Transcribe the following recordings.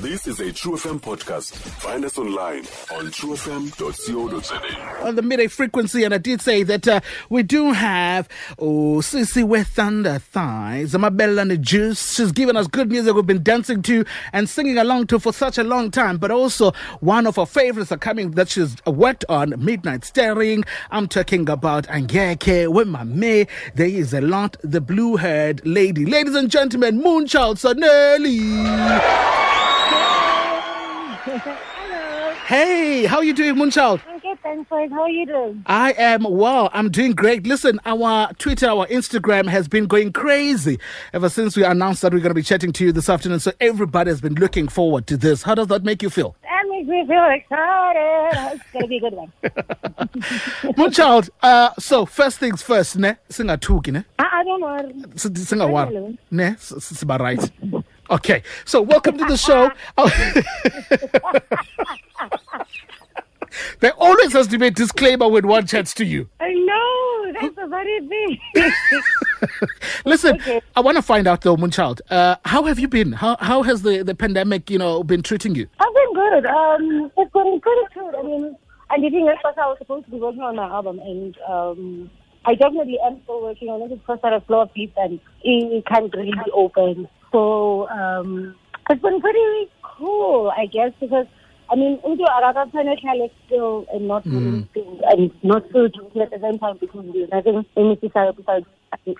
This is a True FM podcast. Find us online on truefm.co.za. on the midday frequency, and I did say that uh, we do have oh Sissy with Thunder Thighs, Amabella and the Juice. She's given us good music we've been dancing to and singing along to for such a long time. But also one of her favorites are coming that she's worked on, Midnight Staring. I'm talking about Angeke May. There is a lot, the blue haired lady. Ladies and gentlemen, Moonchild Sanelli. Hello. Hey, how are you doing, Moonchild? I'm good, thanks. How are you doing? I am well. I'm doing great. Listen, our Twitter, our Instagram has been going crazy ever since we announced that we're going to be chatting to you this afternoon. So everybody has been looking forward to this. How does that make you feel? That makes me feel excited. It's going to be a good one. Moonchild, uh, so first things first, ne? Singathuki, ne? I, I don't know. S- Singawari. Ne? S- s- Siba right. Okay. So welcome to the show. there always has to be a disclaimer when one chats to you. I know. That's a very big. Listen, Okay. I want to find out though, Moonchild, uh, how have you been? How how has the, the pandemic, you know, been treating you? I've been good. Um, it's been pretty good. I mean, the thing is, first I was supposed to be working on my album, and um, I definitely am still working on it. It's first at a slower pace, and it can't really be open. So um, it's been pretty cool, I guess, because I mean, into Araka Planet still and not things and not still doing at the same time because there's nothing besides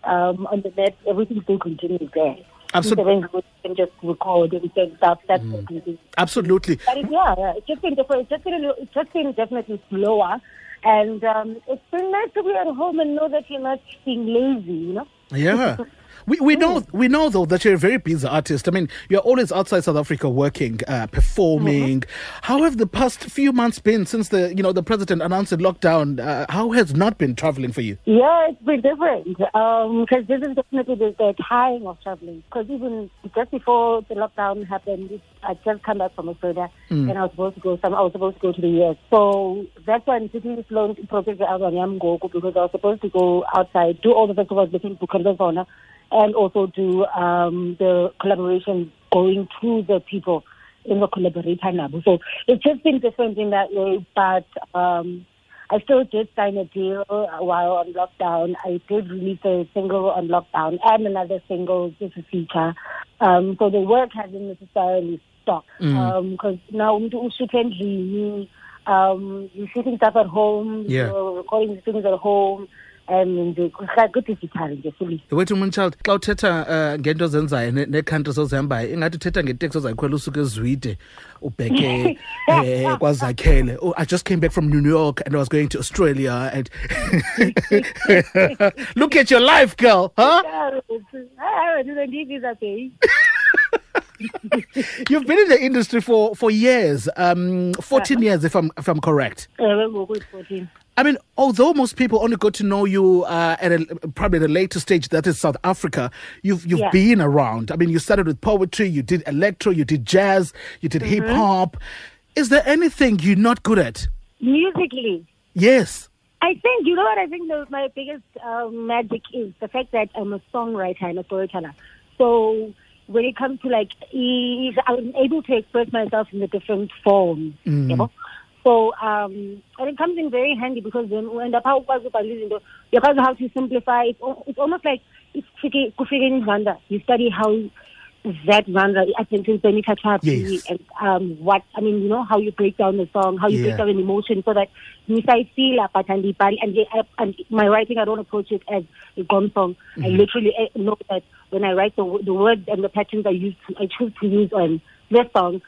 um, on the net. Everything still continues there. Absolutely. You can just record and send stuff. That's mm. Absolutely. but it, yeah, yeah, it's just been different. It's just been, it's just been definitely slower, and um, it's been nice to be at home and know that you're not being lazy. You know. Yeah. We, we know we know though that you're a very busy artist. I mean, you're always outside South Africa working, uh, performing. How have the past few months been since the you know the president announced a lockdown? Uh, how has not been traveling for you? Yeah, it's been different because this is definitely the, the time of traveling. Because even just before the lockdown happened, I just come back from Australia and I was supposed to go. Some I was supposed to go to the US. So that's why I'm sitting this long project the album Yam Goku because I was supposed to go outside, do all the festivals looking to Kondozona, and also do um, the collaboration going to the people in the collaborator now. So it's just been different in that way, but. Um, I still did sign a deal while on lockdown. I did release a single on lockdown and another single just a feature. Um, so the work hasn't necessarily stopped because now umuntu ushoot endlini, um, you're shooting stuff at home, Yeah. you're recording things at home, and nje fully. wethu moonchild xa uthetha uh, ngento ozenzayo ne- neekhanti ozihambayo ingathi uthetha ngeteksi ozayikhwela usuke ezwide ubheke eh, kwazakhele oh, i just came back from new york and i was going to australia and look at your life girl huh I didn't need this, okay? you've been in the industry for for years um 14 years if i'm if i'm correct Uh, ngoku it's 14. I mean, although most people only got to know you uh, at a, probably the later stage, that is South Africa, you've you've Yeah. been around. I mean, you started with poetry, you did electro, you did jazz, you did hip hop. Is there anything you're not good at? Musically, Yes. I think you know what I think the, my biggest um, magic is the fact that I'm a songwriter and a storyteller. So when it comes to like, I'm able to express myself in the different forms. You know? So um, and it comes in very handy because then when the power was you because how to simplify. It's, it's almost like it's in genre. You study how that genre attention Yes. and um, what I mean, you know, how you break down the song, how you Yeah. break down an emotion, so that I feel but and and, and my writing, I don't approach it as a gone song. I literally eh, know that when I write the the words and the patterns I use, I choose to use on this song,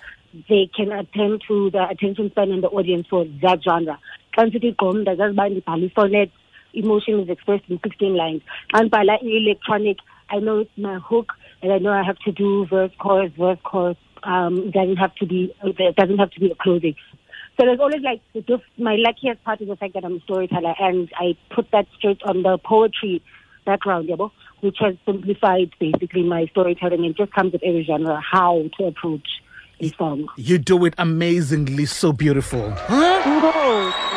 they can attend to the attention span and the audience for that genre. Kansithi gqom ndazaziba ndibhala sonnet emotion is expressed in 16 lines. And by like electronic, I know it's my hook, and I know I have to do verse, chorus, verse, chorus. Um, doesn't have to be. It doesn't have to be a closing. So there's always like the my luckiest part is the fact that I'm a storyteller, and I put that straight on the poetry background, yeah, which has simplified basically my storytelling and just comes with every genre how to approach song. You do it amazingly, so beautiful. Oh,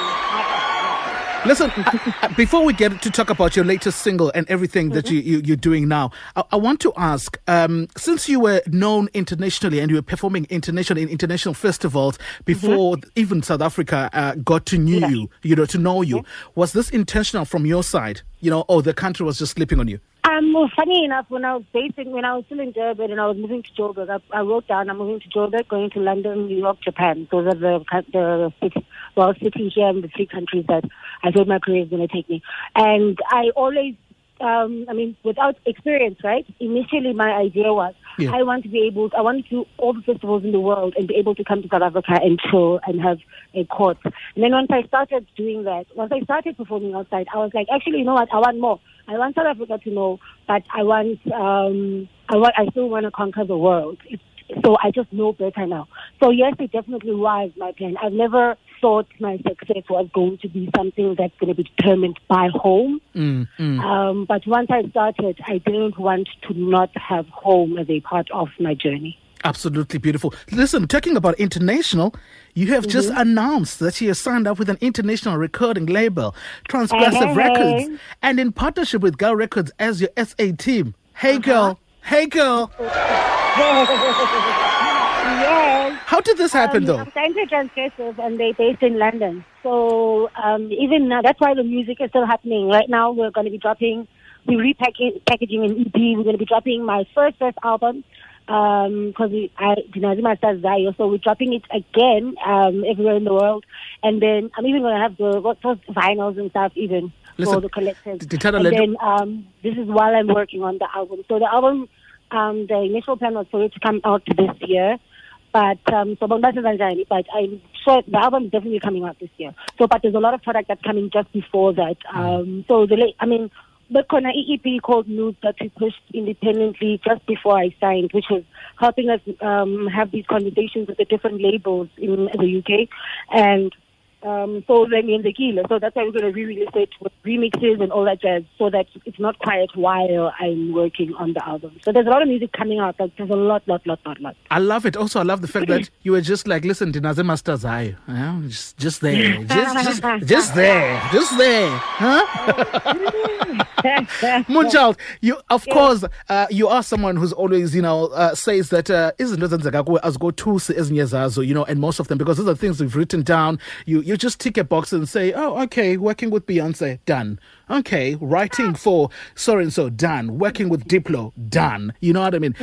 Listen, uh, uh, before we get to talk about your latest single and everything that you, you, you're doing now, I, I want to ask um, since you were known internationally and you were performing internationally in international festivals before even South Africa uh, got to know Yeah. you, you know, to know you, was this intentional from your side? You know, or the country was just slipping on you? Um, well, funny enough, when I was basing, when I was still in Durban and I was moving to Joburg, I, I wrote down I'm moving to Joburg, going to London, New York, Japan. Those are the the six, well, sitting here in the three countries that I thought my career is going to take me. And I always, um, I mean, without experience, right? Initially, my idea was Yeah. I want to be able, I want to do all the festivals in the world and be able to come to South Africa and chill and have a court. And then once I started doing that, once I started performing outside, I was like, actually, you know what? I want more. I want South Africa to know, but I want, um, I want, I still want to conquer the world. It's, so I just know better now. So yes, it definitely was my plan. I've never thought my success was going to be something that's going to be determined by home. Mm, mm. Um, but once I started, I didn't want to not have home as a part of my journey. Absolutely beautiful. Listen, talking about international, you have just Mm-hmm. announced that you have signed up with an international recording label, Transgressive Hey. Records, and in partnership with Girl Records as your SA team. Uh-huh. Hey, girl. Hey, girl. Yes. How did this happen, Um, though? I'm signed to Transgressive and they're based in London. So um, even now, that's why the music is still happening. Right now, we're going to be dropping, we're repackaging packaging an EP. We're going to be dropping my first, first album because we I Dinazima starts Zayo. So we're dropping it again um, everywhere in the world. And then I'm even going to have the what those vinyls and stuff even Listen, for the collectors. the and then um, this is while I'm working on the album. So the album, um, the initial plan was for it to come out this year. But um, so but I'm sure the album is definitely coming out this year. So, but there's a lot of product that's coming just before that. Um, so the late, I mean, the Kona EEP called Nudes that we pushed independently just before I signed, which was helping us um, have these conversations with the different labels in the UK, and um, so then in the kilo. So that's why we're going to re-release it with remixes and all that jazz, so that it's not quiet while I'm working on the album. So there's a lot of music coming out. Like, There's a lot, lot, lot, lot, lot. I love it. Also, I love the fact that you were just like, listen, Dinazima stars Zayo. Yeah? Just, just there. Just, just, just there. Just there. Huh? Moonchild, you of course uh, you are someone who's always you know uh, says that uh, izinto ezenzeka kuwe azikothusi ezinye zazo you know and most of them because those are things we've written down. You you just tick a box and say oh okay working with Beyonce done okay writing for so and so done working with Diplo done you know what I mean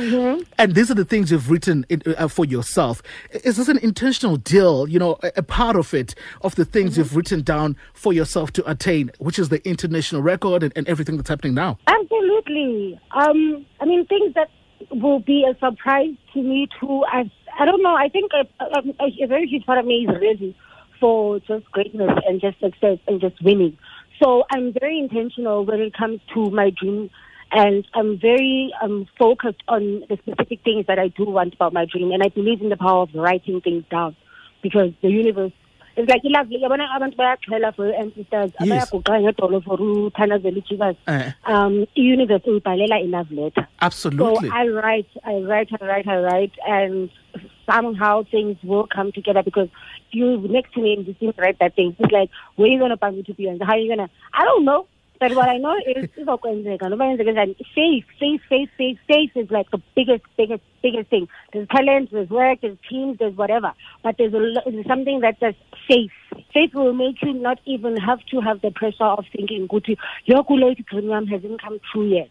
and these are the things you've written in, uh, for yourself is this an intentional deal you know a, a part of it of the things you've written down for yourself to attain which is the international record and, and everything that's happening now Absolutely. Um, I mean, things that will be a surprise to me too. I, I don't know. I think a, a, a very huge part of me is ready for just greatness and just success and just winning. So I'm very intentional when it comes to my dream. And I'm very um, focused on the specific things that I do want about my dream. And I believe in the power of writing things down because the universe is like lovely. Yabona abantu bayaxhela for ancestors. Bayaguqa ngedolo for uthandazela uJesus. Eh. Um, i-universe uyibhalela i-love letter. So absolutely I write, I write, I write, I write, and somehow things will come together because you next to me and you seem to write that thing. It's like, where are you gonna find me to be and how are you gonna? I don't know. But what I know is izokwenzeka noma yenzeka njani. faith, faith, faith, faith, faith is like the biggest, biggest, biggest thing. There's talent, there's work, there's teams, there's whatever. But there's, a, there's something that says faith. Faith will make you not even have to have the pressure of thinking, "Guti, your late dream hasn't come true yet,"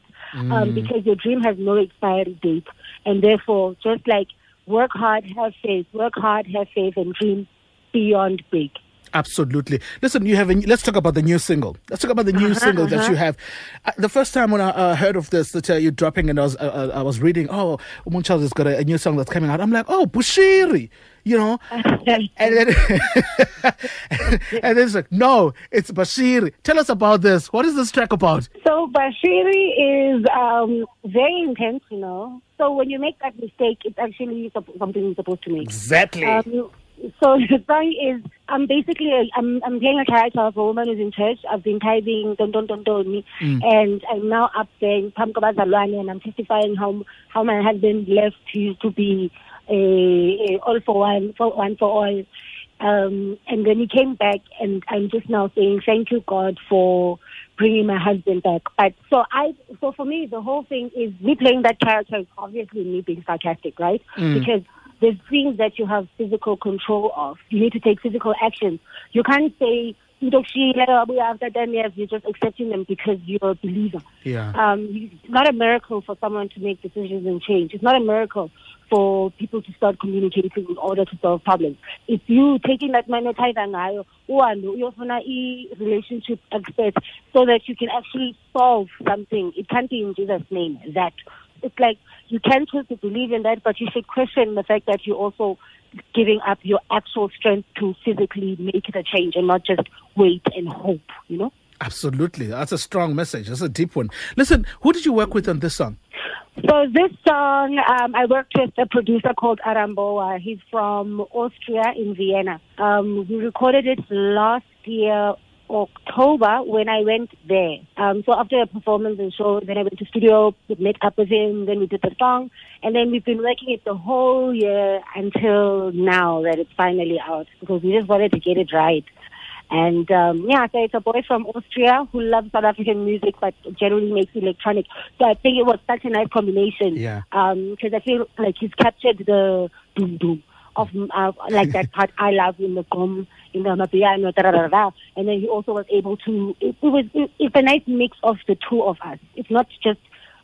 um, because your dream has no expiry date, and therefore, just like work hard, have faith, work hard, have faith, and dream beyond big. Absolutely. Listen, you have. A, let's talk about the new single. Let's talk about the new single that you have. Uh, the first time when I uh, heard of this, that uh, you're dropping, and I was, uh, uh, I was reading, oh, Moonchild has got a, a new song that's coming out. I'm like, oh, Bushiri, you know, and then and then it's like, no, it's Bashiri. Tell us about this. What is this track about? So Bashiri is um, very intentional. So when you make that mistake, it's actually something you're supposed to make. Exactly. Um, so the song is I'm basically a, I'm I'm playing a character of a woman who's in church. I've been tithing don don don don me and I'm now up there in Phambi kwabazalwane and I'm testifying how how my husband left. He used to be a, a all for one for one for all. Um, and then he came back, and I'm just now saying thank you, God, for bringing my husband back. But so I, so for me, the whole thing is me playing that character is obviously me being sarcastic, right? Because there's things that you have physical control of. You need to take physical action. You can't say. You don't see after 10 years, you're just accepting them because you're a believer. Yeah. Um, it's not a miracle for someone to make decisions and change. It's not a miracle for people to start communicating in order to solve problems. It's you taking that monetizer ngayo, uhambe uyofuna i-relationship expert so that you can actually solve something. It can't be in Jesus' name, that. It's like you can choose to believe in that, but you should question the fact that you're also giving up your actual strength to physically make the change and not just wait and hope, you know? Absolutely. That's a strong message. That's a deep one. Listen, who did you work with on this song? So this song, um, I worked with a producer called Aramboa. He's from Austria in Vienna. Um, we recorded it last year, October, when I went there. Um, so after a performance and show, then I went to studio, met up with him, then we did the song, and then we've been working it the whole year until now that it's finally out because we just wanted to get it right. And um, yeah, so it's a boy from Austria who loves South African music but generally makes electronic. So I think it was such a nice combination. Yeah. Because I feel like he's captured the doom doom of uh, like that part I love in the gqom, in the mapiano, da, da, da, and then he also was able to. It, it was it, it's a nice mix of the two of us. It's not just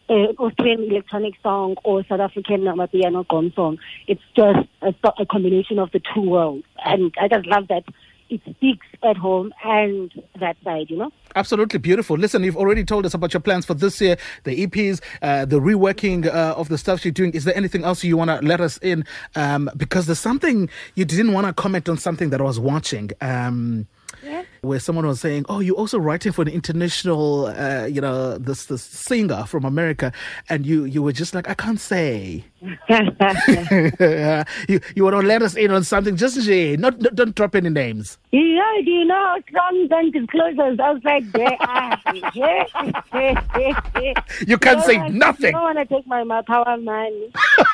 an Austrian electronic song or South African mapiano gqom song. It's just a, a combination of the two worlds, and I just love that it speaks at home and that side, you know. Absolutely beautiful. Listen, you've already told us about your plans for this year, the EPs, uh, the reworking uh, of the stuff you're doing. Is there anything else you want to let us in? Um, because there's something you didn't want to comment on something that I was watching. Um, Yeah. Where someone was saying, "Oh, you're also writing for an international, uh, you know, this this singer from America," and you you were just like, "I can't say." you you want to let us in on something? Just say, not, not don't drop any names. You know, do you know strong disclosures? I was like, there are. You can't say I nothing. don't want to take my, my power, man.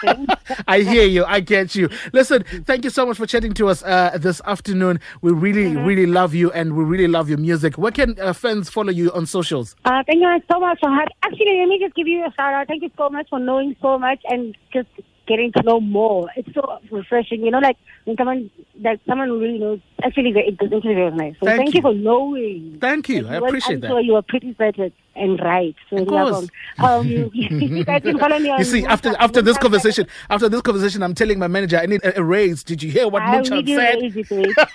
I hear you. I get you. Listen, thank you so much for chatting to us uh, this afternoon. We really, Mm-hmm. really love you and we really love your music. Where can uh, fans follow you on socials? Uh, thank you so much for having. Actually, let me just give you a shout out. Thank you so much for knowing so much and just getting to know more. It's so refreshing. You know, like when someone like someone who really knows. Actually, the, the interview was nice. So Thank thank, you. you. for knowing. Thank you. Like, I appreciate that. unsure, You were pretty certain and right. So Of course. Um, you guys can follow me on. You see, after after this conversation, after this conversation, I'm telling my manager I need a, a raise. Did you hear what I Moonchild need you said?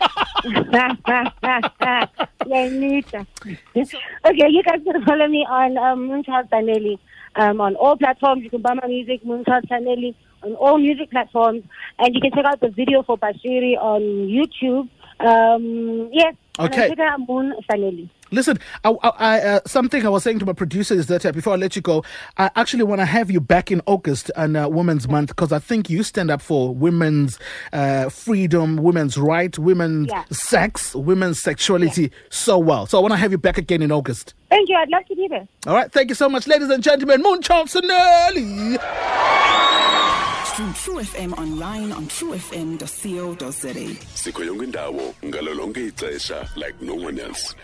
yeah, Okay, you guys can follow me on um, Moonchild Sanelli um, on all platforms. You can buy my music, Moonchild Sanelli, on all music platforms. And you can check out the video for Bashiri on YouTube. Um, yes. Okay. Check out Moon Sanelli. Listen, I, I, I, uh, something I was saying to my producer is that uh, before I let you go, I actually want to have you back in August and uh, Women's Month because I think you stand up for women's uh, freedom, women's right, women's Yeah. sex, women's sexuality so well. So I want to have you back again in August. Thank you. I'd love to be there. All right, thank you so much, ladies and gentlemen. Moonchild Sanelli. Stream True FM online on truefm.co.za. sikho yonke indawo ngalo lonke ixesha like no one else